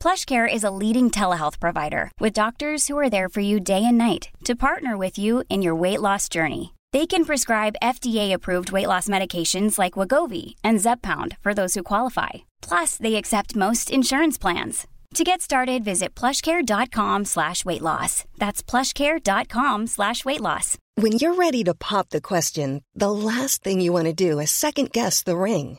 PlushCare is a leading telehealth provider with doctors who are there for you day and night to partner with you in your weight loss journey. They can prescribe FDA-approved weight loss medications like Wagovi and Zepbound for those who qualify. Plus, they accept most insurance plans. To get started, visit plushcare.com slash weight loss. That's plushcare.com slash weight loss. When you're ready to pop the question, the last thing you want to do is second guess the ring.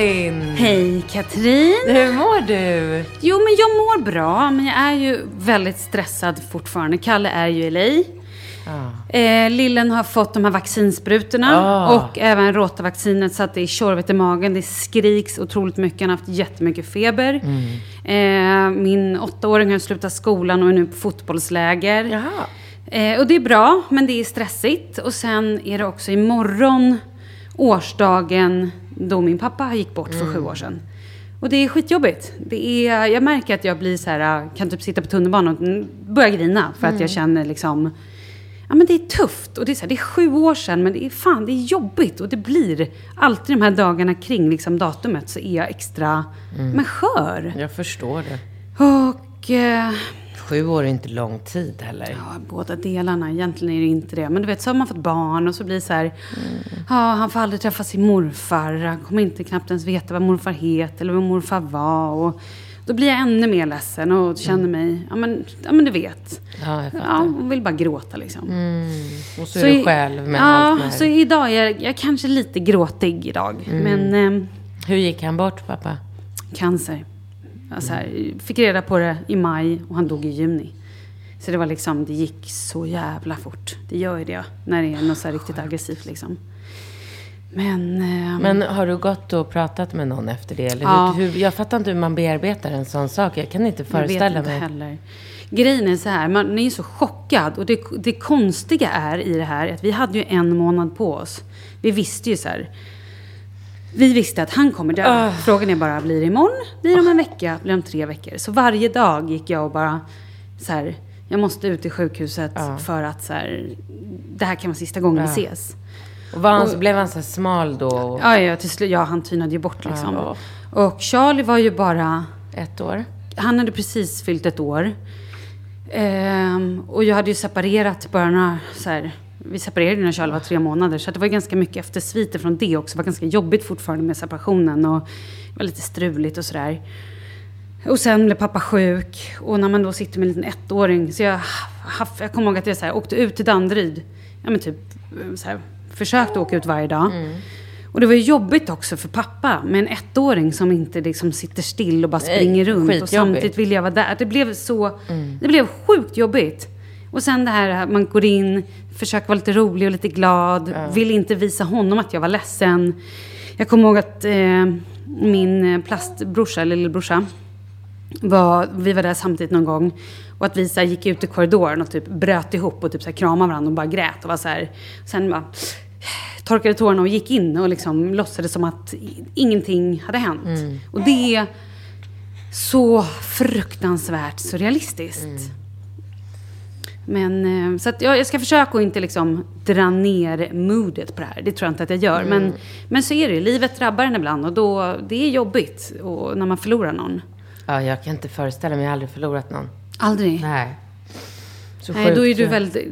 Malin! Hej Katrin! Hur mår du? Jo men jag mår bra, men jag är ju väldigt stressad fortfarande. Kalle är ju i LA. Eh, lillen har fått de här vaccinsprutorna Ah. och även råtavaccinet så att det är tjorvigt i magen. Det skriks otroligt mycket. Han har haft jättemycket feber. Eh, min åttaåring har slutat skolan och är nu på fotbollsläger. Eh, och det är bra, men det är stressigt. Och sen är det också imorgon årsdagen då min pappa gick bort för sju år sedan. Och det är skitjobbigt. Det är, jag märker att jag blir så här, kan typ sitta på tunnelbanan och mm, börja grina för att jag känner liksom Ja men det är tufft och det är, så här, det är sju år sedan men det är fan det är jobbigt och det blir alltid de här dagarna kring liksom datumet så är jag extra men skör. Jag förstår det. Och eh, Sju år är inte lång tid heller. Ja, båda delarna. Egentligen är det inte det. Men du vet, så har man fått barn och så blir det så här. Ja, han får aldrig träffa sin morfar. Han kommer inte knappt ens veta vad morfar heter eller vad morfar var. Och då blir jag ännu mer ledsen och känner mig, ja men, ja, men du vet. Ja, jag fattar. Ja, och vill bara gråta liksom. Och så, är du själv med ja, allt med så idag är jag, jag är kanske lite gråtig idag. Men eh, Hur gick han bort, pappa? cancer. Jag så här, fick reda på det i maj och han dog i juni. Så det var liksom, det gick så jävla fort. Det gör ju det när det är något så här riktigt aggressivt liksom. Men, eh, Men har du gått och pratat med någon efter det? Eller Ja. hur, jag fattar inte hur man bearbetar en sån sak. Jag kan inte jag vet föreställa inte mig. heller. Grejen är så här, man är ju så chockad. Och det, det konstiga är i det här att vi hade ju en månad på oss. Vi visste ju så här. Vi visste att han kommer dö. Ah. Frågan är bara, blir det imorgon? Blir det om en vecka? Blir det om tre veckor? Så varje dag gick jag och bara så här, jag måste ut till sjukhuset för att så här, det här kan vara sista gången vi ses. Och var han, blev han så smal då? Och Ja, ja, till slut, ja, han tynade ju bort liksom. Och Charlie var ju bara, Ett år? han hade precis fyllt ett år. Ehm, och jag hade ju separerat bara några, så här, vi separerade när Charlie var tre månader. Så det var ganska mycket eftersviter från det också. Det var ganska jobbigt fortfarande med separationen. Och det var lite struligt och sådär. Och sen blev pappa sjuk. Och när man då sitter med en liten ettåring. Så jag, jag kommer ihåg att jag så här, åkte ut till Danderyd. Ja men typ så här, försökte åka ut varje dag. Och det var ju jobbigt också för pappa med en ettåring som inte liksom sitter still och bara Nej, springer runt. Och samtidigt vill jag vara där. Det blev så... Det blev sjukt jobbigt. Och sen det här att man går in, försöker vara lite rolig och lite glad. Vill inte visa honom att jag var ledsen. Jag kommer ihåg att eh, min eh, plastbrorsa, eller lillebrorsa, var, vi var där samtidigt någon gång. Och att vi så här, gick ut i korridoren och typ bröt ihop och typ så här, kramade varandra och bara grät. Och var så här, sen bara torkade tårarna och gick in och liksom låtsades som att ingenting hade hänt. Och det är så fruktansvärt surrealistiskt. Men, eh, så att jag, jag ska försöka att inte liksom dra ner modet på det här. Det tror jag inte att jag gör. Men, men så är det ju. Livet drabbar en ibland och då, det är jobbigt och, när man förlorar någon. Ja, jag kan inte föreställa mig. Jag har aldrig förlorat någon. Aldrig. Nej. Så Nej, då är sjukt, du väldigt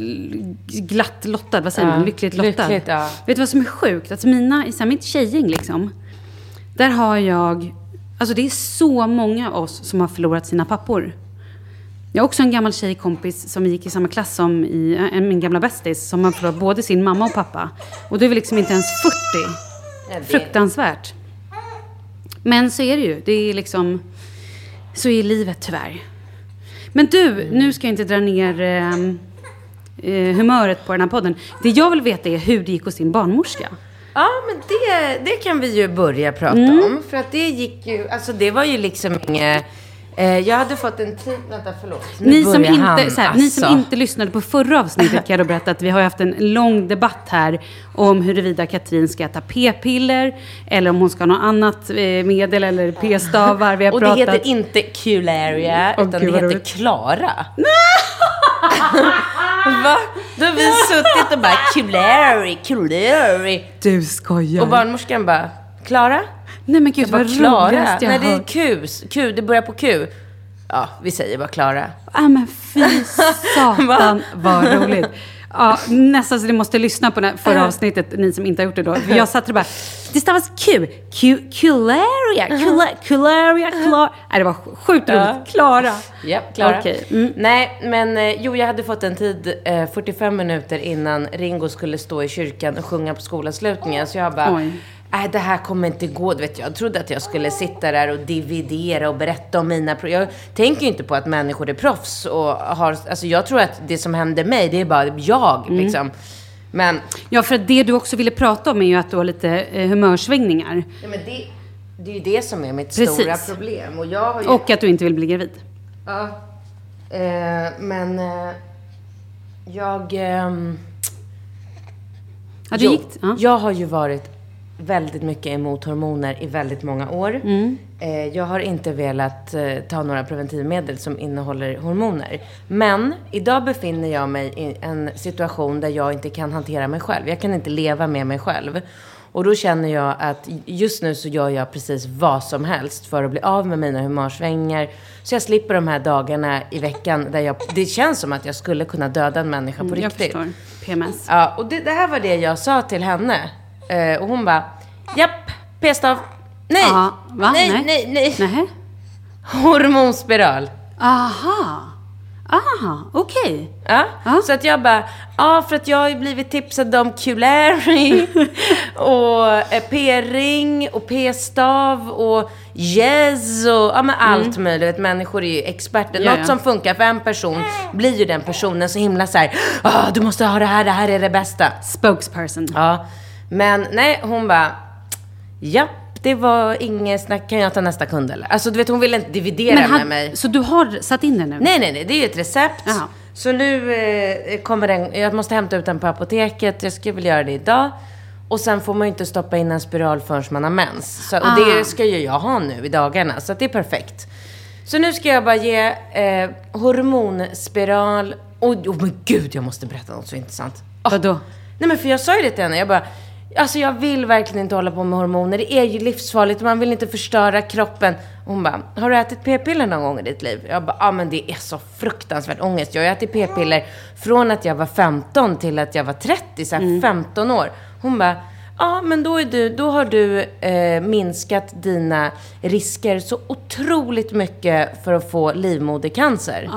glatt lottad. Vad säger Ja, man? Lyckligt lottad. lyckligt, ja. Vet du vad som är sjukt? Alltså mina, i mitt tjejgäng liksom. Där har jag... Alltså det är så många av oss som har förlorat sina pappor. Jag har också en gammal tjejkompis som gick i samma klass som i, äh, min gamla bästis. Som har förlorat både sin mamma och pappa. Och då är vi liksom inte ens 40. Nej, det- Fruktansvärt. Men så är det ju. Det är liksom... Så är livet tyvärr. Men du, nu ska jag inte dra ner ehm, eh, humöret på den här podden. Det jag vill veta är hur det gick hos din barnmorska. Ja, men det, det kan vi ju börja prata Mm. om. För att det gick ju, alltså det var ju liksom inget... Eh, jag hade fått en tid, vänta förlåt. Nu Ni som, inte, han, här, ni som alltså. inte lyssnade på förra avsnittet kan jag berätta att vi har haft en lång debatt här om huruvida Katrin ska äta p-piller eller om hon ska ha något annat eh, medel eller p-stavar. Vi har Och det pratat... heter inte Cularia, Åh, utan gud, det heter. Klara. Va? Då har vi suttit och bara Culari, Culari. Du skojar. Och barnmorskan bara, Klara? Nej men gud, vad Klara? roligast jag Nej, det är hört. Q. Q, det börjar på Q. Ja, vi säger bara Klara. Ja men fy satan vad roligt. Ja, nästan så ni måste lyssna på förra avsnittet, ni som inte har gjort det då. För jag satt och bara, det stavas Q. Q, Cularia, Cula- Cularia. Nej, det var sjukt roligt. Klara. Japp, Klara. Okej, mm. Nej, men eh, jo, jag hade fått en tid, eh, 45 minuter innan Ringo skulle stå i kyrkan och sjunga på skolavslutningen. Så jag bara, Oj. Nej det här kommer inte gå. Du vet, jag trodde att jag skulle sitta där och dividera och berätta om mina pro- Jag tänker ju inte på att människor är proffs och har, alltså jag tror att det som hände mig, det är bara jag Mm. liksom. Men, Ja, för att det du också ville prata om är ju att du har lite eh, humörsvängningar. ja, men det, det är ju det som är mitt Precis. stora problem. Och jag har ju... Och att du inte vill bli gravid. Ja. Eh, men eh, jag... ehm, Ja, du gick... Ja. Jag har ju varit väldigt mycket emot hormoner i väldigt många år. Mm. Eh, jag har inte velat eh, ta några preventivmedel som innehåller hormoner. Men idag befinner jag mig i en situation där jag inte kan hantera mig själv. Jag kan inte leva med mig själv. Och då känner jag att just nu så gör jag precis vad som helst för att bli av med mina humörsvängningar. Så jag slipper de här dagarna i veckan där jag, det känns som att jag skulle kunna döda en människa på Mm, Jag riktigt. förstår. PMS. Ja, och det, det här var det jag sa till henne. Eh, och hon bara, japp, p-stav. Nej, va? nej, Nej. nej, nej, Nähä? Hormonspiral. Aha. Aha, okej. Ja. Ja. Så att jag bara, ja för att jag har ju blivit tipsad om Culari och eh, p-ring och p-stav och yes och ja men allt möjligt. Människor är ju experter. Mm. Ja, Något som funkar för en person blir ju den personen så himla så här, ah, du måste ha det här, det här är det bästa. Spokesperson. Ja, Men nej, hon bara, japp, det var inget snack. Kan jag ta nästa kund eller? Alltså du vet, hon ville inte dividera Men med had, mig. så du har satt in det nu? Nej, nej, nej. Det är ju ett recept. Jaha. Så nu eh, kommer den, jag måste hämta ut den på apoteket. Jag ska väl göra det idag. Och sen får man ju inte stoppa in en spiral förrän man har mens. Så, och Ah. det ska ju jag ha nu i dagarna. Så det är perfekt. Så nu ska jag bara ge eh, hormonspiral. Och oh, men gud, jag måste berätta något så intressant. Åh. Vadå? Nej men för jag sa ju det till henne. Jag bara, alltså jag vill verkligen inte hålla på med hormoner. Det är ju livsfarligt. Man vill inte förstöra kroppen. Hon bara, har du ätit p-piller någon gång i ditt liv? Jag bara, ja men det är så fruktansvärt ångest. Jag har ätit p-piller från att jag var 15 till att jag var 30, så här 15 år. Hon bara, ja men då, är du, då har du eh, minskat dina risker så otroligt mycket för att få livmodercancer.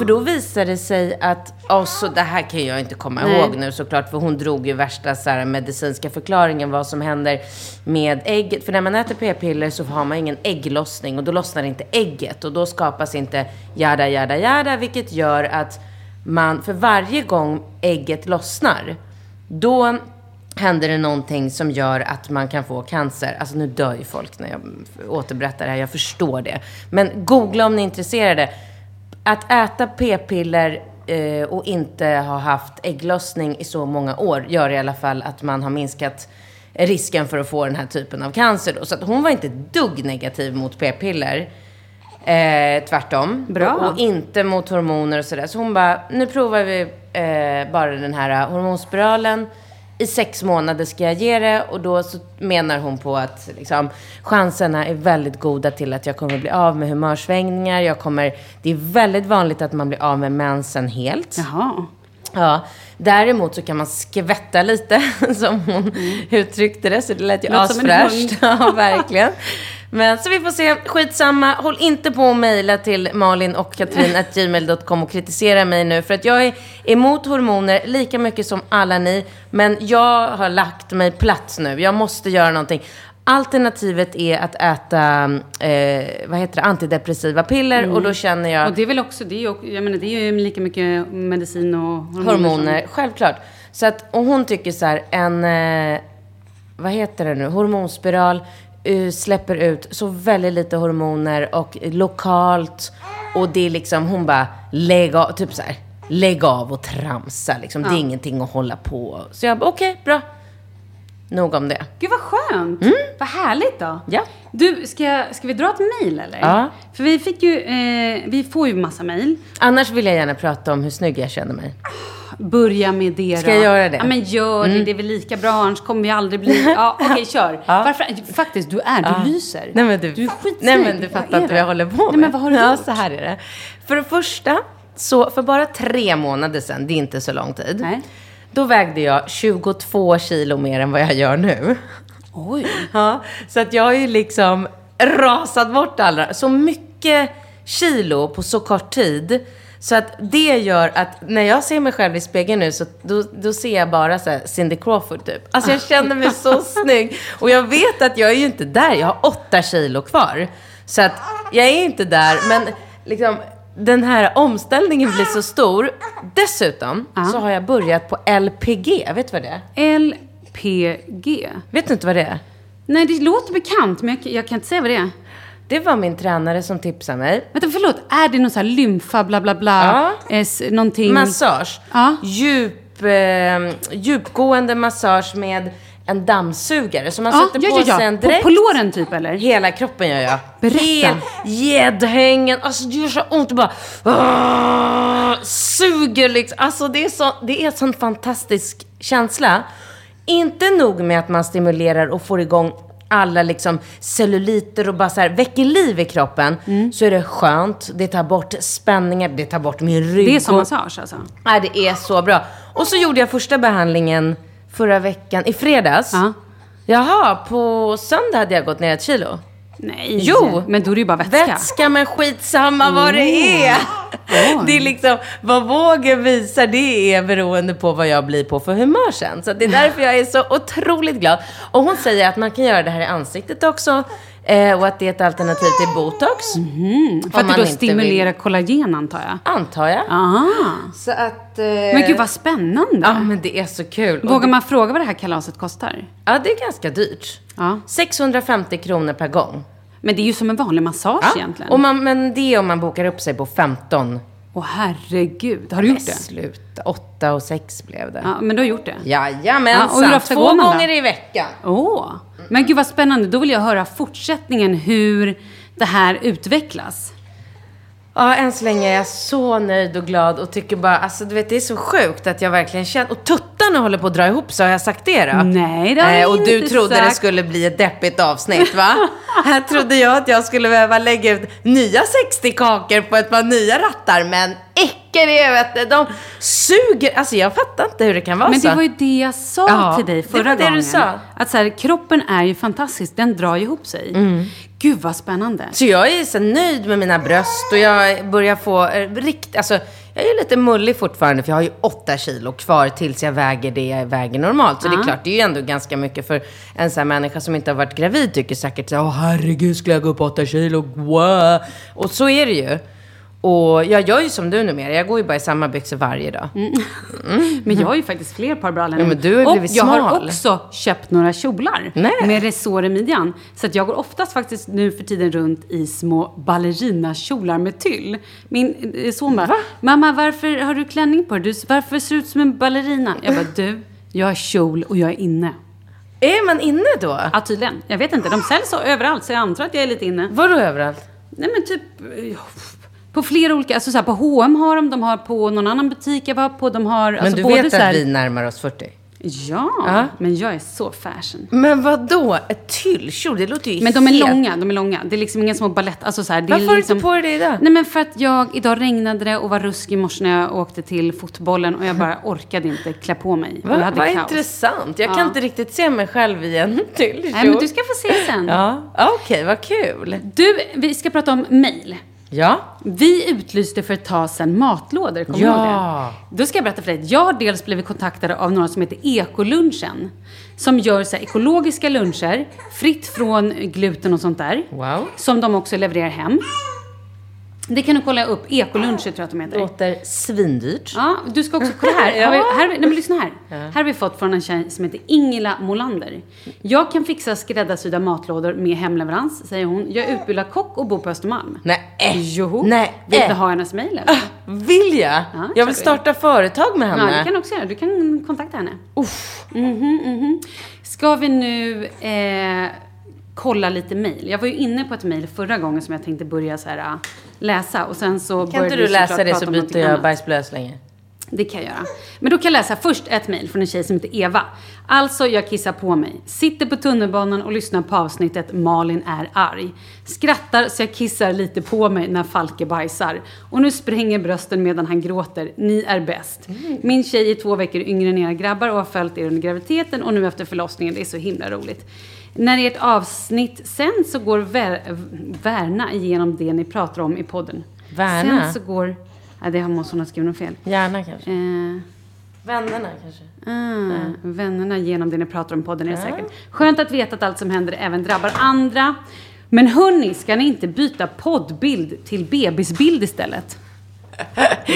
För då visade det sig att, och så, det här kan jag inte komma Nej. ihåg nu såklart, för hon drog ju värsta så här, medicinska förklaringen vad som händer med ägget. För när man äter p-piller så har man ingen ägglossning och då lossnar inte ägget och då skapas inte jada, jada, jada, vilket gör att man, för varje gång ägget lossnar, då händer det någonting som gör att man kan få cancer. Alltså nu dör ju folk när jag återberättar det här, jag förstår det. Men googla om ni är intresserade. Att äta p-piller eh, och inte ha haft ägglossning i så många år gör i alla fall att man har minskat risken för att få den här typen av cancer. Då. Så att hon var inte dugg negativ mot p-piller. Eh, tvärtom. Bra. Och, och inte mot hormoner och sådär. Så hon bara, nu provar vi eh, bara den här hormonspiralen. I sex månader ska jag ge det och då så menar hon på att liksom, chanserna är väldigt goda till att jag kommer bli av med humörsvängningar. Jag kommer, det är väldigt vanligt att man blir av med mensen helt. Jaha. Ja, däremot så kan man skvätta lite, som hon uttryckte det. Så det lät ju Mm. Asfräscht. Ja, verkligen. Men så vi får se. Skitsamma. Håll inte på att mejla till Malin och Katrin och kritisera mig nu. För att jag är emot hormoner lika mycket som alla ni. Men jag har lagt mig platt nu. Jag måste göra någonting. Alternativet är att äta, eh, vad heter det, antidepressiva piller. Och då känner jag... Och det är väl också, det är ju, jag menar, det är ju lika mycket medicin och hormoner. Hormoner, självklart. Så att, och hon tycker så här, en, eh, vad heter det nu, hormonspiral släpper ut så väldigt lite hormoner och lokalt. Och det är liksom, hon bara, lägg av, typ så här, lägg av och tramsa liksom. Det är ingenting att hålla på. Så jag bara, okej, bra. Nog om det. Gud vad skönt! Vad härligt då. Mm. Ja. Du, ska, ska vi dra ett mejl eller? Ja. För vi fick ju, eh, vi får ju massa mejl. Annars vill jag gärna prata om hur snygg jag känner mig. Börja med det Ska då. jag göra det? Mm. Ja men gör det, det är väl lika bra annars kommer vi aldrig bli... Ja okej kör. Varför? Faktiskt, du är, du lyser. Nej men du, du är skitsnygg. Nej men du fattar inte vad jag håller på med. Nej men vad har du ja, gjort? så här är det. För det första, så för bara tre månader sedan, det är inte så lång tid. Nej. Då vägde jag 22 kilo mer än vad jag gör nu. Oj. Ja, så att jag har ju liksom rasat bort alla, så mycket kilo på så kort tid. Så att det gör att när jag ser mig själv i spegeln nu så då, då ser jag bara så här Cindy Crawford typ. Alltså jag känner mig så snygg. Och jag vet att jag är ju inte där, jag har åtta kilo kvar. Så att jag är inte där, men liksom den här omställningen blir så stor. Dessutom så har jag börjat på LPG, vet du vad det är? LPG. Vet du inte vad det är? Nej, det låter bekant, men jag, jag kan inte säga vad det är. Det var min tränare som tipsade mig. Vänta, förlåt. Är det någon sån här lymfa, bla bla bla? Ja. Eh, s- någonting... Massage. Ja. Djup, eh, djupgående massage med en dammsugare. Så man Ja, sätter ja, på ja, sig en På, dräkt. på låren typ, eller? Hela kroppen gör jag. Berätta. Hel gäddhängen. Alltså det gör så ont. Och bara ah, suger liksom. Alltså det är, så, det är en sån fantastisk känsla. Inte nog med att man stimulerar och får igång alla liksom celluliter och bara så här väcker liv i kroppen. Mm. Så är det skönt. Det tar bort spänningar. Det tar bort min rygg. Det är som massage alltså? Nej, det är så bra. Och så gjorde jag första behandlingen förra veckan, i fredags. Ja. Jaha, på söndag hade jag gått ner ett kilo. Nej. Jo. Men då är det ju bara vätska. Vätska, men skitsamma vad det är. Det är liksom, vad vågen visar, det är beroende på vad jag blir på för humör sen. Så det är därför jag är så otroligt glad. Och hon säger att man kan göra det här i ansiktet också. Eh, och att det är ett alternativ till botox. Mm, för att det då stimulerar vill. kollagen antar jag. Antar jag. Aha. Så att... Eh, Men gud vad spännande. Ja, men det är så kul. Vågar man fråga vad det här kalaset kostar? Ja, det är ganska dyrt. Ja. 650 kronor per gång. Men det är ju som en vanlig massage egentligen. Och man, men det är om man bokar upp sig på 15. Åh herregud, har du gjort det? Sluta. 8 och 6 blev det. Ja, men du har gjort det? Jajamensan. Ja, och hur ofta Två går man då? gånger i veckan. Åh, men gud vad spännande. Då vill jag höra fortsättningen hur det här utvecklas. Ja, än så länge är jag så nöjd och glad och tycker bara, alltså du vet det är så sjukt att jag verkligen känner, och tuttarna håller på att dra ihop sig, har jag sagt det då? Nej, det har jag Och du inte trodde det sagt. skulle bli ett deppigt avsnitt va? Här trodde jag att jag skulle behöva lägga ut nya 60 kakor på ett par nya rattar, men icke det vet du. De suger, alltså jag fattar inte hur det kan vara Men så. det var ju det jag sa Ja, till dig det förra var det du gången. sa. Att så här, kroppen är ju fantastisk, den drar ju ihop sig. Mm. Gud vad spännande. Så jag är så nöjd med mina bröst och jag börjar få eh, rikt, alltså jag är lite mullig fortfarande för jag har ju åtta kilo kvar tills jag väger det jag väger normalt. Så det är Ja. klart, det är ju ändå ganska mycket för en sån här människa som inte har varit gravid tycker säkert så här, åh herregud, skulle jag gå upp åtta kilo? Wow. Och så är det ju. Och jag gör ju som du numera, jag går ju bara i samma byxor varje dag. Men jag har ju faktiskt fler par brallor Ja, nu. men du har ju Och blivit jag har också köpt några kjolar Nej. med resår i midjan. Så att jag går oftast faktiskt nu för tiden runt i små ballerinakjolar med tyll. Min eh, son bara, mamma varför har du klänning på dig? Varför ser du ut som en ballerina? Jag bara, du, jag har kjol och jag är inne. Är man inne då? Ja, tydligen. Jag vet inte, de säljs överallt så jag antar att jag är lite inne. Vadå överallt? Nej men typ eh, på flera olika, alltså så här, på H&M har de, de har på någon annan butik jag var på, de har Men alltså du vet så här, att vi närmar oss 40? Ja, Ja. men jag är så fashion. Men vad då? Ett tyllkjol? Det låter ju Men de är helt... långa, de är långa. Det är liksom inga små balett, alltså så här, Varför har du liksom... inte på dig det idag? Nej men för att jag, idag regnade det och var ruskig i morse när jag åkte till fotbollen och jag bara orkade inte klä på mig. Och jag Va, hade vad kaos. intressant. Jag kan Ja. inte riktigt se mig själv i en tyllkjol. Nej men du ska få se sen. Ja, okej, vad kul. Du, vi ska prata om mail. Ja. Vi utlyste för ett tag sedan matlådor, kommer du ihåg Ja. det? Då ska jag berätta för dig. Jag har dels blivit kontaktad av några som heter Ekolunchen. Som gör så ekologiska luncher, fritt från gluten och sånt där. Wow. Som de också levererar hem. Det kan du kolla upp. Ekoluncher tror jag att de heter. Låter svindyrt. Ja, du ska också kolla här. Har vi, här, nej, men lyssna här. Här har vi fått från en tjej som heter Ingela Molander. Jag kan fixa skräddarsydda matlådor med hemleverans, säger hon. Jag är utbildad kock och bor på Östermalm. Nej. Joho. Nej. Vill du ha hennes mejl eller? Vill jag? Ja, jag vill starta företag med Ja, henne. det kan du också göra. Du kan kontakta henne. Uff. Mhm, mhm. Ska vi nu eh, kolla lite mejl? Jag var ju inne på ett mejl förra gången som jag tänkte börja så här, äh, läsa och sen så Kan inte du läsa det så byter jag bajsblöja länge. Det kan jag göra. Men då kan jag läsa först ett mejl från en tjej som heter Eva. Alltså, jag kissar på mig. Sitter på tunnelbanan och lyssnar på avsnittet Malin är arg. Skrattar så jag kissar lite på mig när Falke bajsar. Och nu spränger brösten medan han gråter. Ni är bäst. Min tjej är två veckor yngre än era grabbar och har följt er under graviditeten och nu efter förlossningen. Det är så himla roligt. När ert avsnitt sen så går Ver- Värna igenom det ni pratar om i podden. Värna? Sen så går... Ja, det måste hon ha skrivit något fel. Gärna kanske. Eh, Vännerna kanske. ah, Vännerna genom det ni pratar om podden är det säkert. Skönt att veta att allt som händer även drabbar andra. Men hörni, ska ni inte byta poddbild till bebisbild istället?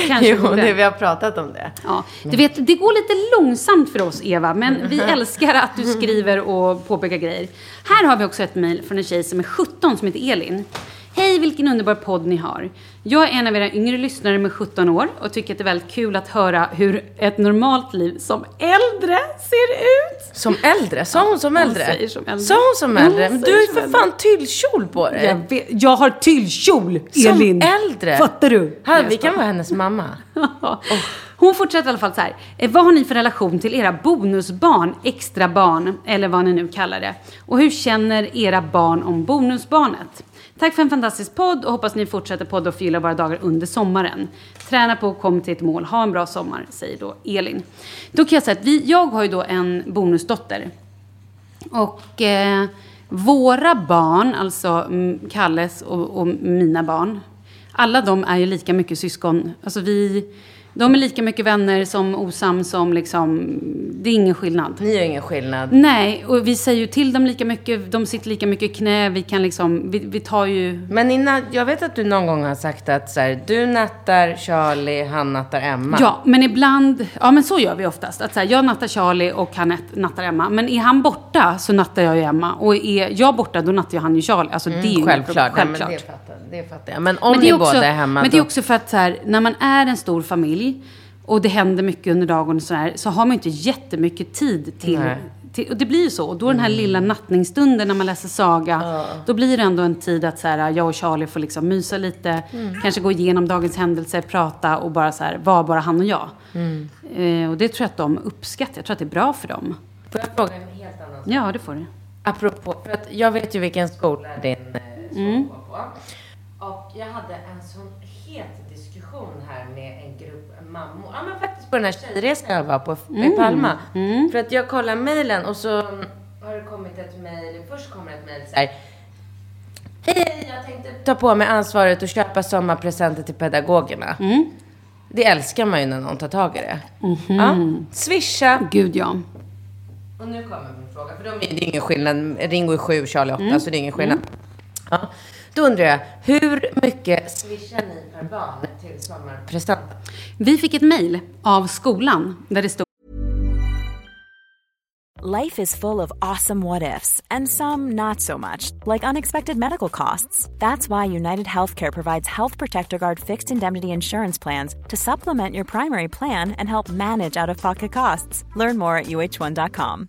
Kanske Jo, det, vi har pratat om det. Ja, du vet, det går lite långsamt för oss, Eva, men vi älskar att du skriver och påpekar grejer. Här har vi också ett mejl från en tjej som är 17 som heter Elin. Hej, vilken underbar podd ni har. Jag är en av era yngre lyssnare med 17 år och tycker att det är väldigt kul att höra hur ett normalt liv som äldre ser ut. Som äldre? Sa hon som hon äldre? säger som äldre. Sa hon som hon äldre? Men du har ju som för fan tyllkjol på dig. Jag, vet, jag har tyllkjol, Som Elin. äldre? Fattar du? Här, vi kan vara hennes mamma. Hon fortsätter i alla fall så här. Eh, Vad har ni för relation till era bonusbarn, extra barn eller vad ni nu kallar det? Och hur känner era barn om bonusbarnet? Tack för en fantastisk podd och hoppas ni fortsätter podda och fylla våra dagar under sommaren. Träna på kom till ett mål. Ha en bra sommar, säger då Elin. Då kan jag säga att vi, jag har ju då en bonusdotter. Och eh, våra barn, alltså Kalles och, och mina barn, alla de är ju lika mycket syskon. Alltså vi, de är lika mycket vänner som osams som liksom, det är ingen skillnad. Ni gör ingen skillnad. Nej, och vi säger ju till dem lika mycket, de sitter lika mycket i knä, vi kan liksom, vi, vi tar ju... Men innan, jag vet att du någon gång har sagt att så här, du nattar Charlie, han nattar Emma. Ja, men ibland, ja men så gör vi oftast. Att så här, jag nattar Charlie och han nat- nattar Emma. Men är han borta så nattar jag ju Emma. Och är jag borta då nattar ju han ju Charlie. Alltså det är ju Mm, Självklart. Nej, Självklart. men det, fattar, det fattar jag. Men om Men ni också, båda är hemma Men det är också för att så här, när man är en stor familj och det händer mycket under dagen och så här, så har man inte jättemycket tid till till, och det blir ju så. Och då den här lilla nattningsstunden när man läser saga, då blir det ändå en tid att så här, jag och Charlie får liksom mysa lite, kanske gå igenom dagens händelser, prata och bara så här, vara bara han och jag. Eh, och det tror jag att de uppskattar. Jag tror att det är bra för dem. Får jag fråga en helt annan sak? Ja, det får du. Apropå, för att jag vet ju vilken skola din eh, son Mm. går på. Och jag hade en sån het diskussion här med en grupp mammor. Ja men faktiskt på den här tjejresan jag var på Mm. i Palma. För att jag kollar mejlen och så har det kommit ett mejl, först kommer ett mejl så här. Hej, jag tänkte ta på mig ansvaret och köpa sommarpresenter till pedagogerna. Mm. Det älskar man ju när någon tar tag i det. Mhm. Ja. Swisha. Gud ja. Och nu kommer min fråga, för de är, det är ingen skillnad. Ringo är sju, Charlie åtta, Mm. så det är ingen skillnad. Ja. Då undrar jag, hur mycket swishar ni per barn till sommarpresenter? Vi fick ett mejl av skolan där det stod Life is full of awesome what ifs, and some not so much, like unexpected medical costs. That's why United Healthcare provides Health Protector Guard fixed indemnity insurance plans to supplement your primary plan and help manage out of pocket costs. Learn more at uh1.com.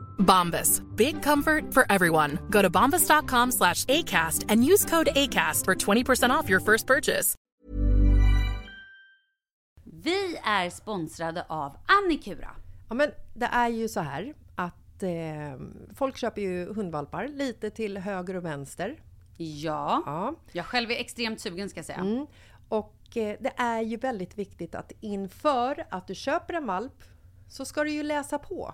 Bombas. Big comfort for everyone. Go to bombas.com slash ACAST and use code ACAST for 20% off your first purchase. Vi är sponsrade av Annikura. Ja, men det är ju så här att eh, folk köper ju hundvalpar lite till höger och vänster. Ja. Ja. Jag själv är extremt sugen ska jag säga. Mm. Och eh, det är ju väldigt viktigt att inför att du köper en valp så ska du ju läsa på.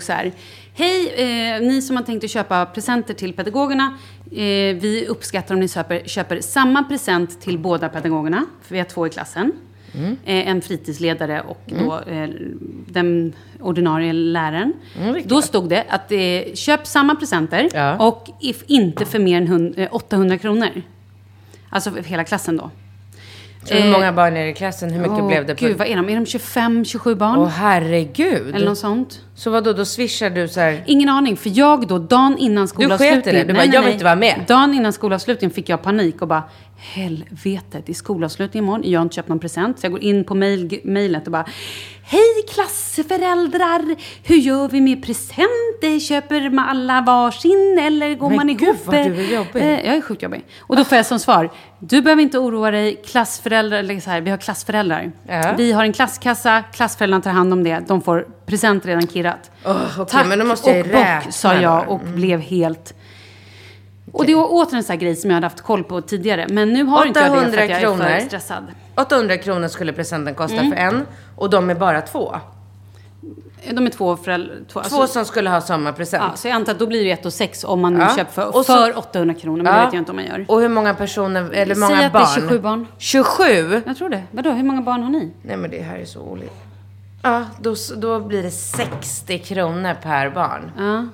Så här, Hej, eh, ni som har tänkt att köpa presenter till pedagogerna. Eh, vi uppskattar om ni köper, köper samma present till båda pedagogerna, för vi har två i klassen. Mm. Eh, en fritidsledare och då eh, den ordinarie läraren. Mm, då stod det att eh, köp samma presenter Ja. och if, inte för mer än hund, eh, 800 kronor. Alltså för hela klassen då. Så hur många barn är det i klassen? Hur mycket Åh, blev det? På... Gud, vad är de? Är de 25, 27 barn? Åh herregud. Eller något sånt. Så vad då då swishar du så här? Ingen aning, för jag då, dagen innan skolavslutningen... sket i det? Du bara, jag vill inte vara med. Dagen innan skolavslutningen fick jag panik och bara, helvete, det är skolavslutning imorgon, jag har inte köpt någon present. Så jag går in på mail, mailet och bara, hej klassföräldrar, hur gör vi med presenter? Köper man alla varsin eller går Men man gud, ihop? vad du är jobbig. Eh, jag är sjukt jobbig. Och då får jag som svar, du behöver inte oroa dig, klassföräldrar, eller så här, vi har klassföräldrar. Ja. Vi har en klasskassa, klassföräldrarna tar hand om det, de får present redan kirrat. Åh, okej, men då måste jag och bock, sa jag och blev helt... Och det var åter en sån här grej som jag hade haft koll på tidigare. Men nu har inte jag det för 800 att jag är för stressad. 800 kronor skulle presenten kosta Mm. för en. Och de är bara två. De är två föräldrar. Två, Två som skulle ha samma present. ja, så jag antar att då blir det 1 och 6 om man Ja. köper för, Och så- för 800 kronor. Men det Ja. vet jag inte om man gör. Och hur många personer, eller Säg många att barn? det är 27 barn. 27? Jag tror det. Vadå, hur många barn har ni? Nej men det här är så olika. Ja, då, då blir det 60 kronor per barn. Ja.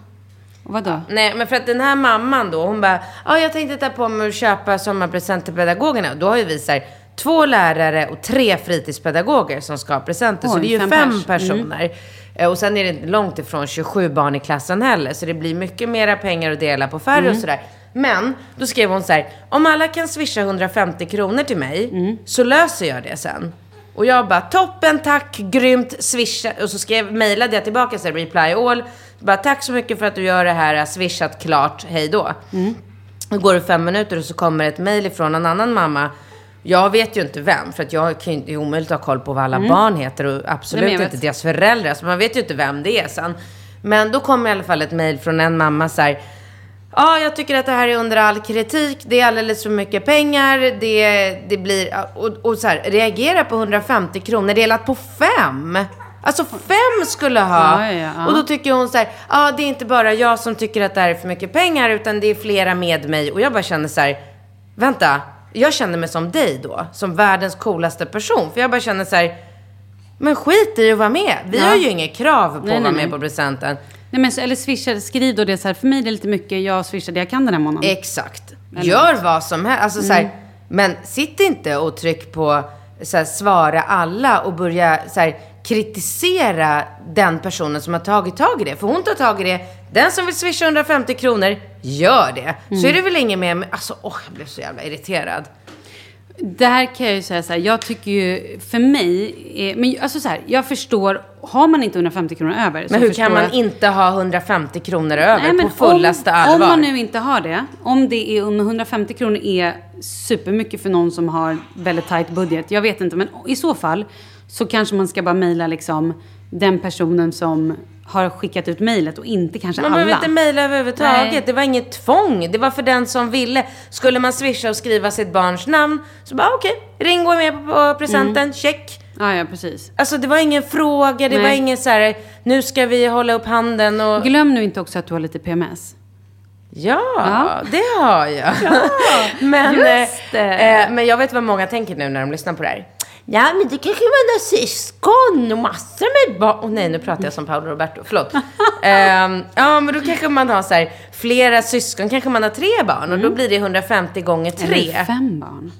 Och vadå? Nej, men för att den här mamman då, hon bara, ja jag tänkte ta på mig att köpa sommarpresent till pedagogerna. Då har ju vi så här, två lärare och tre fritidspedagoger som ska ha presenter. så Oj, det är ju fem fem. Mm. personer. Eh, Och sen är det långt ifrån 27 barn i klassen heller. Så det blir mycket mera pengar att dela på färre Mm. och sådär. Men, då skrev hon så här, om alla kan swisha 150 kronor till mig, Mm. så löser jag det sen. Och jag bara, toppen, tack, grymt, swisha. Och så skrev, mejlade jag tillbaka så reply all. Bara, tack så mycket för att du gör det här, swishat klart, hej då. Mm. Då går det fem minuter och så kommer ett mejl ifrån en annan mamma. Jag vet ju inte vem, för att jag kan ju, det är omöjligt att ha koll på vad alla barn heter och absolut inte deras föräldrar. Så man vet ju inte vem det är sen. Men då kommer i alla fall ett mejl från en mamma så här. Ja, jag tycker att det här är under all kritik. Det är alldeles för mycket pengar. Det, det blir... Och, och så här, reagera på 150 kronor delat på fem. Alltså fem skulle ha. Ja, ja, ja. Och då tycker hon så här, ja det är inte bara jag som tycker att det här är för mycket pengar, utan det är flera med mig. Och jag bara känner så här, vänta, jag känner mig som dig då, som världens coolaste person. För jag bara känner så här, men skit i att vara med. Vi har ju inget krav på Nej, att vara nej, med nej. på presenten. Nej, men, så- eller swisha, skriv då det så här, för mig är det lite mycket, jag swishar det jag kan den här månaden. Exakt. Gör vad som helst. Alltså, så Mm. här, men sitt inte och tryck på så här, svara alla och börja så här, kritisera den personen som har tagit tag i det. För hon tar tag i det. Den som vill swisha 150 kronor, gör det. Mm. Så är det väl inget mer med... Alltså, åh, jag blev så jävla irriterad. Där kan jag ju säga så här, jag tycker ju, för mig, är, men alltså så här, jag förstår, har man inte 150 kronor över Men hur kan man jag- inte ha 150 kronor över Nej, på fullaste om, allvar? Om man nu inte har det, om det är om 150 kronor är supermycket för någon som har väldigt tajt budget, jag vet inte, men i så fall så kanske man ska bara mejla liksom den personen som har skickat ut mejlet och inte kanske Man alla. behöver inte mejla överhuvudtaget. Nej. Det var inget tvång. Det var för den som ville. Skulle man swisha och skriva sitt barns namn, så bara okej, ring och är med på presenten, Mm. check. Ja, ja, precis. Alltså det var ingen fråga, det Nej. var ingen så här, nu ska vi hålla upp handen och... Glöm nu inte också att du har lite PMS. Ja, Ja. det har jag. men, just det. eh, eh, men jag vet vad många tänker nu när de lyssnar på det här. Ja, men det kanske man har syskon och massor med barn. Åh nej, nu pratar jag som Paolo Roberto. Förlåt. Ehm, ja, men då kanske man har så här, flera syskon. Kanske man har tre barn och då blir det 150 gånger tre. Eller fem barn.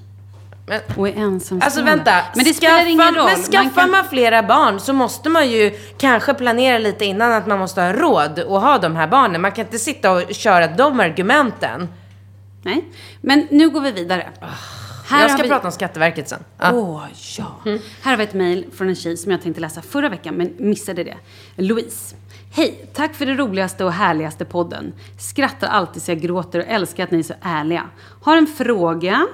Men, Och är ensamstående. alltså vänta. Men det spelar ingen roll. Men skaffar kan- man, flera barn så måste man ju kanske planera lite innan att man måste ha råd att ha de här barnen. Man kan inte sitta och köra de argumenten. Nej, men nu går vi vidare. Här jag ska vi... prata om Skatteverket sen. Ja. Åh, ja. Här har vi ett mejl från en tjej som jag tänkte läsa förra veckan, men missade det. Louise. Hej! Tack för det roligaste och härligaste podden. Skrattar alltid så jag gråter och älskar att ni är så ärliga. Har en fråga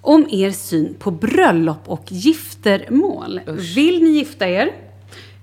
om er syn på bröllop och giftermål. Vill ni gifta er?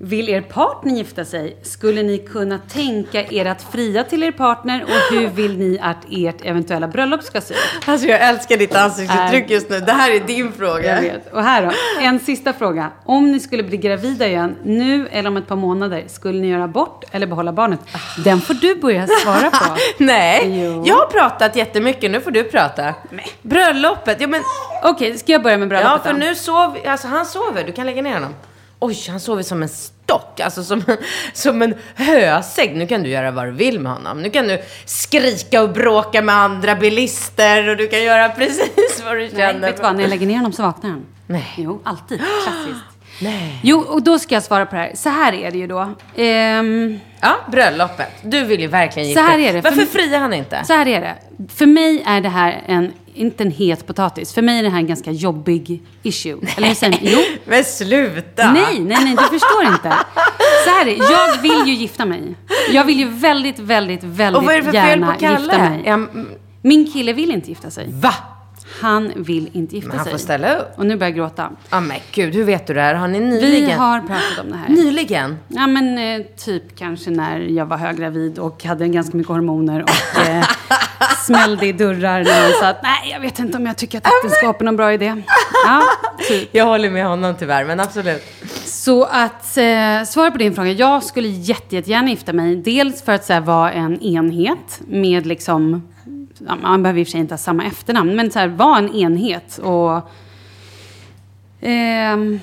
Vill er partner gifta sig? Skulle ni kunna tänka er att fria till er partner? Och hur vill ni att ert eventuella bröllop ska se ut? Alltså jag älskar ditt ansiktsuttryck just nu. Det här är din fråga. Jag vet. Och här då, en sista fråga. Om ni skulle bli gravida igen, nu eller om ett par månader, skulle ni göra abort eller behålla barnet? Den får du börja svara på. Nej, Jo. jag har pratat jättemycket. Nu får du prata. Bröllopet. Ja, men, Okej, ska jag börja med ja, bröllopet för då? nu sover... Alltså han sover. Du kan lägga ner honom. Oj, han sover som en stock. Alltså som som en hösägg. Nu kan du göra vad du vill med honom. Nu kan du skrika och bråka med andra bilister och du kan göra precis vad du Nej, känner. vet du vad? När jag lägger ner honom så vaknar han. Nej. Jo, alltid. Klassiskt. Nej. Jo, och då ska jag svara på det här. Så här är det ju då. Ehm, Ja, bröllopet. Du vill ju verkligen Så gifta här dig. är det, för- Varför friar han inte? så här är det. För mig är det här en, inte en het potatis. För mig är det här en ganska jobbig issue. Eller hur säger man? Jo. Men sluta! Nej, nej, nej, du förstår inte. Så här är det. Jag vill ju gifta mig. Jag vill ju väldigt, väldigt, väldigt Och vad är det för fel gärna på Kalle? gifta mig. Min kille vill inte gifta sig. va? Han vill inte gifta Men han sig. får ställa upp. Och nu börjar jag gråta. Ja men gud, hur vet du det här? Har ni Vi nyligen? har pratat om det här. Nyligen? Ja, men eh, typ kanske när jag var höggravid och hade ganska mycket hormoner och eh, smällde i dörrar när han sa att nej, jag vet inte om jag tycker att äktenskap är någon bra idé. Ja, typ. Jag håller med honom tyvärr, men absolut. Så att eh, svara på din fråga. Jag skulle jätte, jättegärna gifta mig. Dels för att så här, vara en enhet med liksom... Ja, man behöver i och för sig inte ha samma efternamn, men så här, vara en enhet. Och... ehm,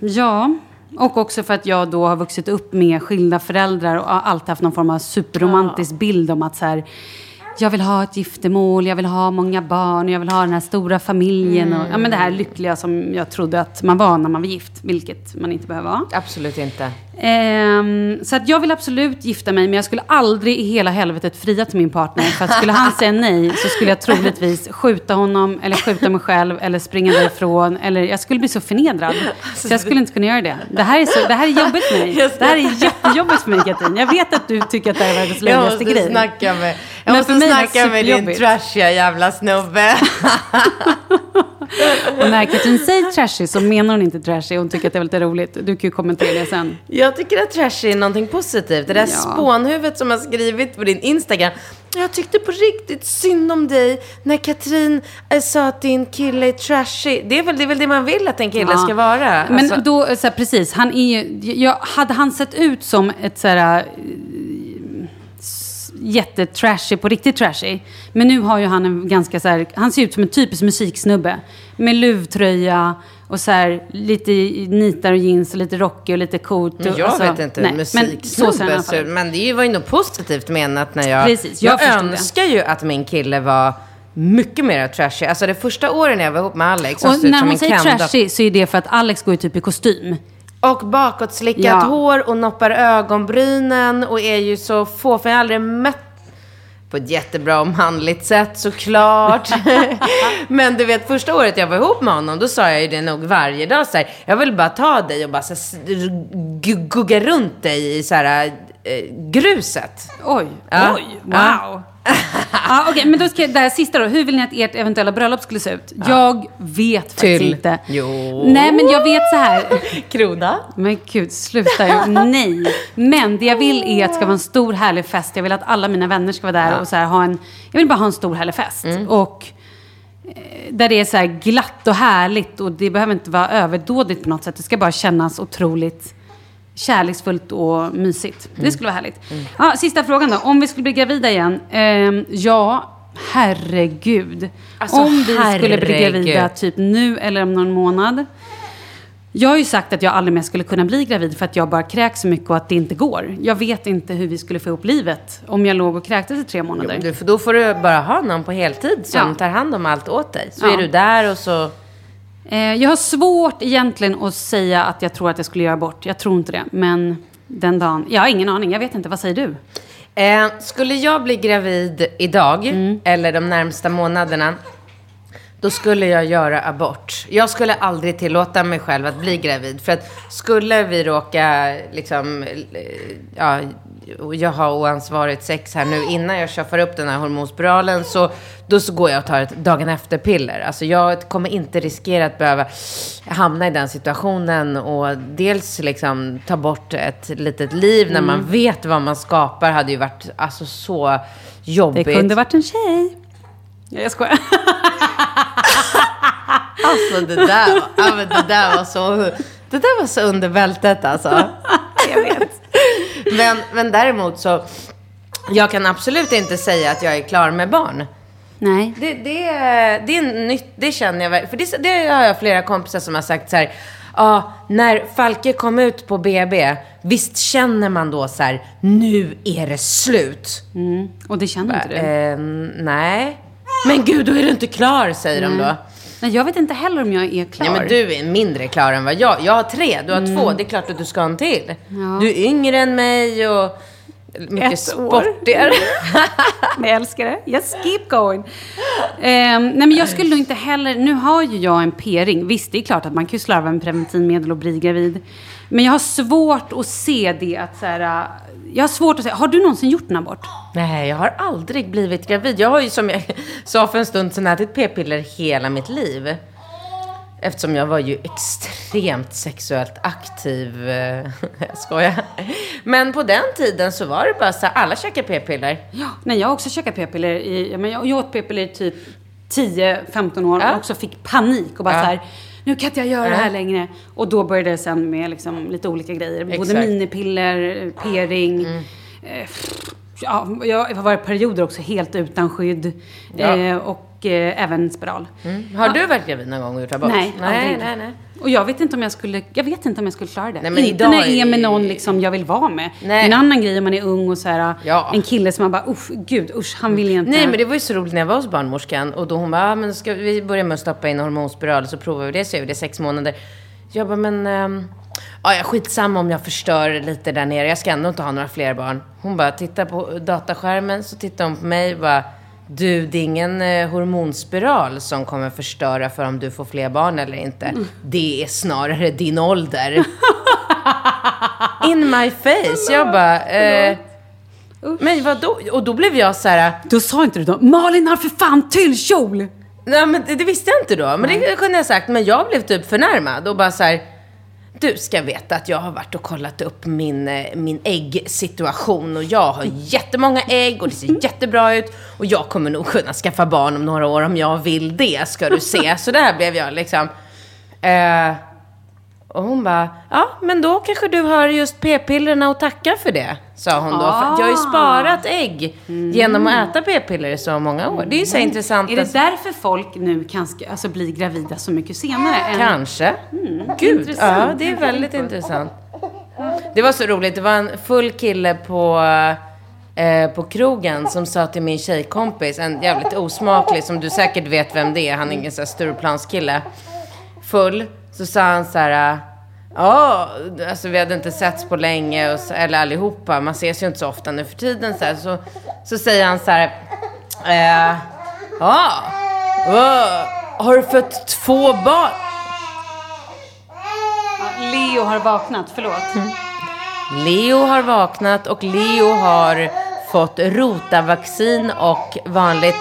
ja. Och också för att jag då har vuxit upp med skilda föräldrar och har alltid haft någon form av superromantisk bild om att så här, jag vill ha ett giftermål, jag vill ha många barn, jag vill ha den här stora familjen. Och, ja, men det här lyckliga som jag trodde att man var när man var gift, vilket man inte behöver vara. Absolut inte. Ehm, så att jag vill absolut gifta mig, men jag skulle aldrig i hela helvetet fria till min partner. För att skulle han säga nej så skulle jag troligtvis skjuta honom, eller skjuta mig själv, eller springa därifrån. Eller jag skulle bli så förnedrad. Så jag skulle inte kunna göra det. Det här är, så, det här är jobbigt för mig. Det här är jättejobbigt för mig, Katrin. Jag vet att du tycker att det här är världens Jag löjligaste grej. snacka med, jag Men måste för mig snacka med din trashiga jävla snubbe. Och när Katrin säger trashy så menar hon inte trashy. Hon tycker att det är lite roligt. Du kan ju kommentera det sen. Jag tycker att trash är någonting positivt. Det där Ja. spånhuvudet som har skrivit på din Instagram. Jag tyckte på riktigt synd om dig när Katrin eh, sa att din kille är trashy. Det är väl det, är väl det man vill att en kille Ja. ska vara. Men Alltså- då, så här, precis, han är ju, jag, hade han sett ut som ett så här, jättetrashy, på riktigt trashy. Men nu har ju han en ganska så här, han ser ut som en typisk musiksnubbe. Med luvtröja och så här, lite nitar och jeans och lite rockig och lite coolt. Och, Jag alltså, vet inte, men ser i musiksnubbe. så- fall. Men det var ju nog positivt menat när jag... Precis, jag jag förstod det. önskar ju att min kille var mycket mer trashy. Alltså det första året när jag var ihop med Alex, Och ut när som hon en säger trashy så är det för att Alex går ju typ i kostym. Och bakåtslickat Ja. hår och noppar ögonbrynen och är ju så få, för jag har aldrig mött på ett jättebra och manligt sätt såklart. Men du vet, första året jag var ihop med honom, då sa jag ju det nog varje dag så här, jag vill bara ta dig och bara så här, gugga runt dig i så här, eh, gruset. Oj, Ja. oj, wow. Ja. Ja, Okej, men då ska jag, det här sista då. Hur vill ni att ert eventuella bröllop skulle se ut? Jag vet faktiskt Tyll. inte. Jo. Nej, men jag vet så här. Kroda. Men gud, sluta ju. Nej. Men det jag vill är att det ska vara en stor härlig fest. Jag vill att alla mina vänner ska vara där och så här ha en... Jag vill bara ha en stor härlig fest. Mm. Och eh, där det är så här glatt och härligt och det behöver inte vara överdådigt på något sätt. Det ska bara kännas otroligt kärleksfullt och mysigt. Mm. Det skulle vara härligt. Ja, sista frågan då. Om vi skulle bli gravida igen. Ehm, ja, herregud. Alltså, Om vi skulle bli herregud. gravida typ nu eller om någon månad. Jag har ju sagt att jag aldrig mer skulle kunna bli gravid för att jag bara kräks så mycket och att det inte går. Jag vet inte hur vi skulle få ihop livet om jag låg och kräktes i tre månader. Du, för då får du bara ha någon på heltid som Ja. tar hand om allt åt dig. Så Ja. är du där och så... Eh, jag har svårt egentligen att säga att jag tror att jag skulle göra abort. Jag tror inte det. Men den dagen... Jag har ingen aning. Jag vet inte. Vad säger du? Eh, skulle jag bli gravid idag, Mm. eller de närmsta månaderna, då skulle jag göra abort. Jag skulle aldrig tillåta mig själv att bli gravid. För att skulle vi råka, liksom, eh, ja, jag har oansvarigt sex här nu innan jag köper upp den här hormonspiralen, så då så går jag och tar ett dagen efter-piller. Alltså jag kommer inte riskera att behöva hamna i den situationen och dels liksom ta bort ett litet liv när man vet vad man skapar hade ju varit alltså så Det jobbigt. kunde varit en tjej. Ja, jag skojar. Alltså det där, var- ja, men det där var så, det där var så under bältet alltså. Men, men däremot så, jag kan absolut inte säga att jag är klar med barn. Nej. Det, det, det är nytt, det känner jag. För det, det har jag flera kompisar som har sagt så här, ja, när Falke kom ut på BB, visst känner man då så här, nu är det slut? Mm. Och det känner inte du? Eh, nej. Men gud, då är du inte klar, säger de då. Nej, jag vet inte heller om jag är klar. Nej, men du är mindre klar än vad jag Jag har tre, du har Mm. två. Det är klart att du ska ha en till. Du är yngre än mig och mycket Ett sportigare. Jag älskar det. Yes, keep going. Ehm, nej, men jag skulle nog inte heller... Nu har ju jag en p-ring. Visst, det är klart att man kan slarva med preventivmedel och bli gravid. Men jag har svårt att se det att så här... Jag har svårt att se... Har du någonsin gjort en abort? Nej, jag har aldrig blivit gravid. Jag har ju som jag sa för en stund sedan ätit p-piller hela mitt liv. Eftersom jag var ju extremt sexuellt aktiv. eh, Jag skojar. Men på den tiden så var det bara så här, alla käkar p-piller. Ja. Nej, jag har också käkat p-piller i... ja, Men jag, jag åt p-piller i typ 10-15 år Ja. och också fick panik och bara Ja. så här... Nu kan inte jag göra det här längre. Och då började det sen med liksom lite olika grejer. Både Exakt. Mm. minipiller, p-ring. Eh, ja, jag har varit perioder också helt utan skydd. Ja. Eh, och eh, även spiral. Har du varit gravid någon gång och gjort abort? Nej, nej, nej, nej. Och jag vet inte om jag skulle, jag vet inte om jag skulle klara det. Nej, men inte idag när jag är med någon liksom jag vill vara med. Nej. Det är en annan grej om man är ung och så här, Ja. en kille som man bara, usch, gud, usch, han vill jag inte. Nej, men det var ju så roligt när jag var hos barnmorskan och då hon bara, ah, men ska vi börja med att stoppa in hormonspiral så provar vi det så gör vi det sex månader. Jag bara, men um, ja, skitsamma om jag förstör lite där nere. Jag ska ändå inte ha några fler barn. Hon bara, titta på dataskärmen så tittar hon på mig och bara, du, det är ingen eh, hormonspiral som kommer förstöra för om du får fler barn eller inte. Det är snarare din ålder. In my face. Jag bara, eh, men vadå? Och då blev jag så här, Då sa inte du då, Malin har för fan till kjol! Nej men det, det visste jag inte då. Men det kunde jag sagt. Men jag blev typ förnärmad och bara så här. Du ska veta att jag har varit och kollat upp min, eh, min äggsituation och jag har jättemånga ägg och det ser jättebra ut. Och jag kommer nog kunna skaffa barn om några år om jag vill det, ska du se. Så där blev jag liksom. Eh, och hon bara, ja men då kanske du har just p-pillerna och tacka för det, sa hon då. För att jag har ju sparat ägg genom att äta p-piller i så många år. Det är ju så intressant. Är det att- därför folk nu kan alltså, bli gravida så mycket senare? Än... Kanske. Gud, intressant. ja det är väldigt intressant. Det var så roligt, det var en full kille på, eh, på krogen som sa till min tjejkompis, en jävligt osmaklig, som du säkert vet vem det är, han är ingen sån här Stureplanskille. Full, så sa han så här, ja, alltså vi hade inte setts på länge, och eller allihopa, man ses ju inte så ofta nu för tiden så här, så, så säger han så här, eh, ja, oh, har du fött två barn? Leo har vaknat, förlåt. Leo har vaknat och Leo har fått rotavaccin och vanligt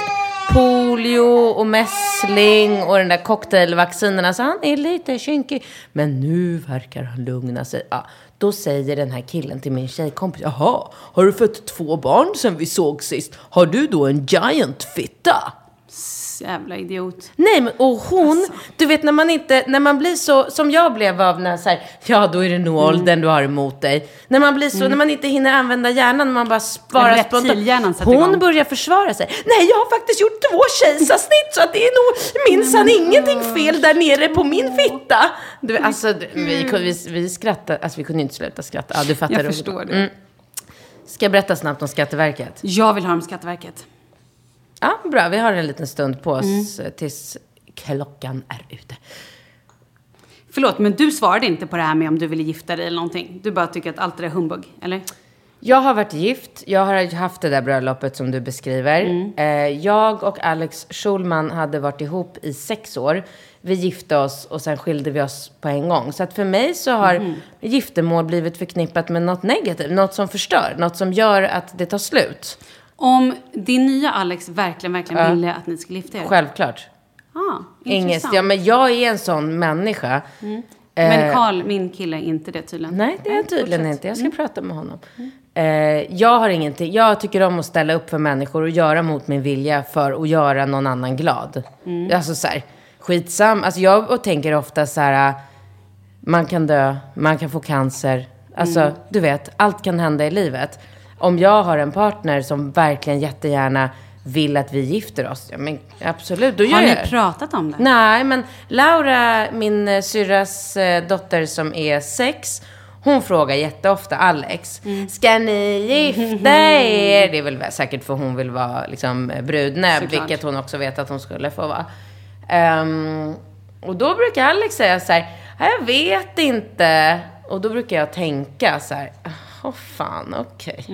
polio och mässling och den där cocktailvaccinerna. Så alltså, han är lite kinkig. Men nu verkar han lugna sig. Ja, då säger den här killen till min tjejkompis. Jaha, har du fött två barn sen vi såg sist? Har du då en giant fitta? Jävla idiot. Nej, men och hon, du vet när man inte, när man blir så, som jag blev av när så här, ja då är det nog Mm. åldern du har emot dig. När man blir så, när man inte hinner använda hjärnan, man bara sparar sätter Hon börjar försvara sig. Nej, jag har faktiskt gjort två kejsarsnitt så att det är nog minsann ingenting fel där nere på min fitta. Du, vet, alltså, vi, vi, vi skrattade, alltså vi kunde inte sluta skratta. Ja, du fattar. Jag förstår det. Mm. Ska jag berätta snabbt om Skatteverket? Jag vill ha dem Skatteverket. Ja, bra. Vi har en liten stund på oss Mm. eh, tills klockan är ute. Förlåt, men du svarade inte på det här med om du ville gifta dig eller någonting. Du bara tycker att allt det där är humbug, eller? Jag har varit gift. Jag har haft det där bröllopet som du beskriver. Mm. Eh, jag och Alex Schulman hade varit ihop i sex år. Vi gifte oss och sen skilde vi oss på en gång. Så att för mig så har Mm. giftermål blivit förknippat med något negativt. Något som förstör. Något som gör att det tar slut. Om din nya Alex verkligen, verkligen Ja. ville att ni skulle gifta er. Självklart. Ah, Inget, intressant. ja, men jag är en sån människa. Men Eh, Karl, min kille, är inte det tydligen. Nej, det är jag tydligen fortsätt. inte. Jag ska prata med honom. Eh, jag har ingenting. Jag tycker om att ställa upp för människor och göra mot min vilja för att göra någon annan glad. Alltså så här, skitsam. Alltså jag tänker ofta så här, man kan dö, man kan få cancer. Alltså, du vet, allt kan hända i livet. Om jag har en partner som verkligen jättegärna vill att vi gifter oss, ja men absolut, då gör Har jag ni det. pratat om det? Nej, men Laura, min eh, syrras eh, dotter som är sex, hon frågar jätteofta Alex, ska ni gifta er? Det är väl säkert för hon vill vara liksom, brudnäbb, Såklart. vilket hon också vet att hon skulle få vara. Ehm, och då brukar Alex säga så här, "Ja, jag vet inte. Och då brukar jag tänka så här, åh fan, okej.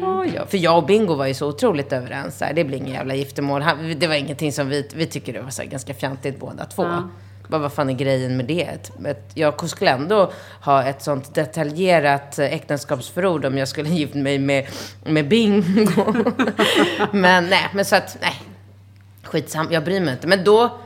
Ja, ja. För jag och Bingo var ju så otroligt överens. Här, det blir ingen jävla giftermål. Det var ingenting som vi, vi tycker det var så ganska fjantigt båda två. Bara, vad fan är grejen med det? Jag skulle ändå ha ett sånt detaljerat äktenskapsförord om jag skulle gifta mig med, med Bingo. men nej, men så att, nej. Skitsam, jag bryr mig inte. Men då,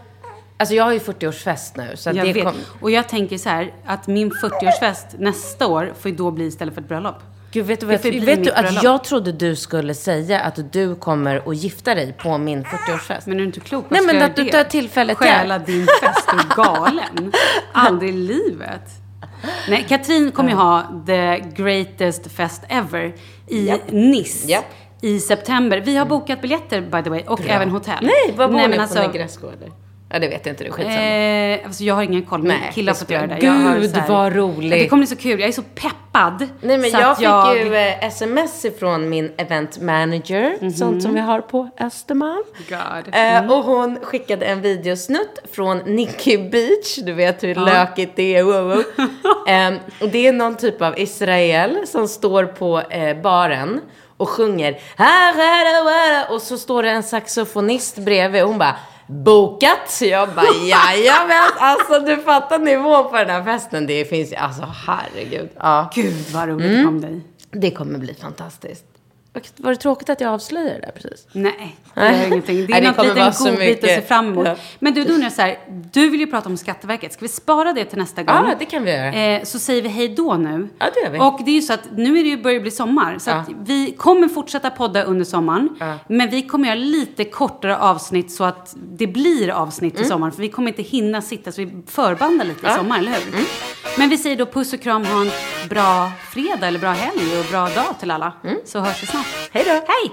alltså jag har ju 40-årsfest nu. Så Jag det vet. kom, Och jag tänker så här, att min 40-årsfest nästa år får ju då bli istället för ett bröllop. Gud, vet du, vad, bli vet du att jag trodde du skulle säga att du kommer att gifta dig på min 40-årsfest? Men är du inte klok? Nej, men att jag du tar tillfället Stjäla din fest, du är galen. Aldrig i livet. Nej, Katrin kommer ju ha the greatest fest ever i Nice. Japp. I september. Vi har bokat biljetter by the way och även hotell. Nej, vad bor Nej, ni på alltså, Gräsgården? Ja, det vet jag inte. Är skitsamma. Eh, alltså jag har ingen koll, men Nej, killar har fått göra det. Jag Gud, här- vad roligt. Ja, Det kommer bli så kul. Jag är så peppad. Nej, men så jag fick ju eh, sms ifrån min event manager, sånt som vi har på Östermalm. God. Eh, och hon skickade en videosnutt från Nikki Beach. Du vet hur lökigt det är. Wow, wow. Ehm, det är någon typ av Israel som står på eh, baren och sjunger. Och så står det en saxofonist bredvid och hon bara Bokat! Så jag bara jajamän, alltså du fattar nivån på den här festen. Det finns ju, alltså herregud. Ja, Gud vad roligt Mm. kom dig. det kommer bli fantastiskt. Var det tråkigt att jag avslöjade det där precis? Nej, det gör ingenting. Det är något liten godbit att se fram emot. Ja. Men du, då undrar jag så här. Du vill ju prata om Skatteverket. Ska vi spara det till nästa gång? Ja, det kan vi göra. Eh, så säger vi hej då nu. Ja, det gör vi. Och det är ju så att nu är det ju börjar bli sommar. Så att vi kommer fortsätta podda under sommaren. Men vi kommer göra lite kortare avsnitt så att det blir avsnitt Mm. i sommar. För vi kommer inte hinna sitta, så vi förbandar lite i sommar, eller hur? Mm. Men vi säger då puss och kram, ha en bra fredag eller bra helg och bra dag till alla. Så hörs vi snart. Hej då! Hej!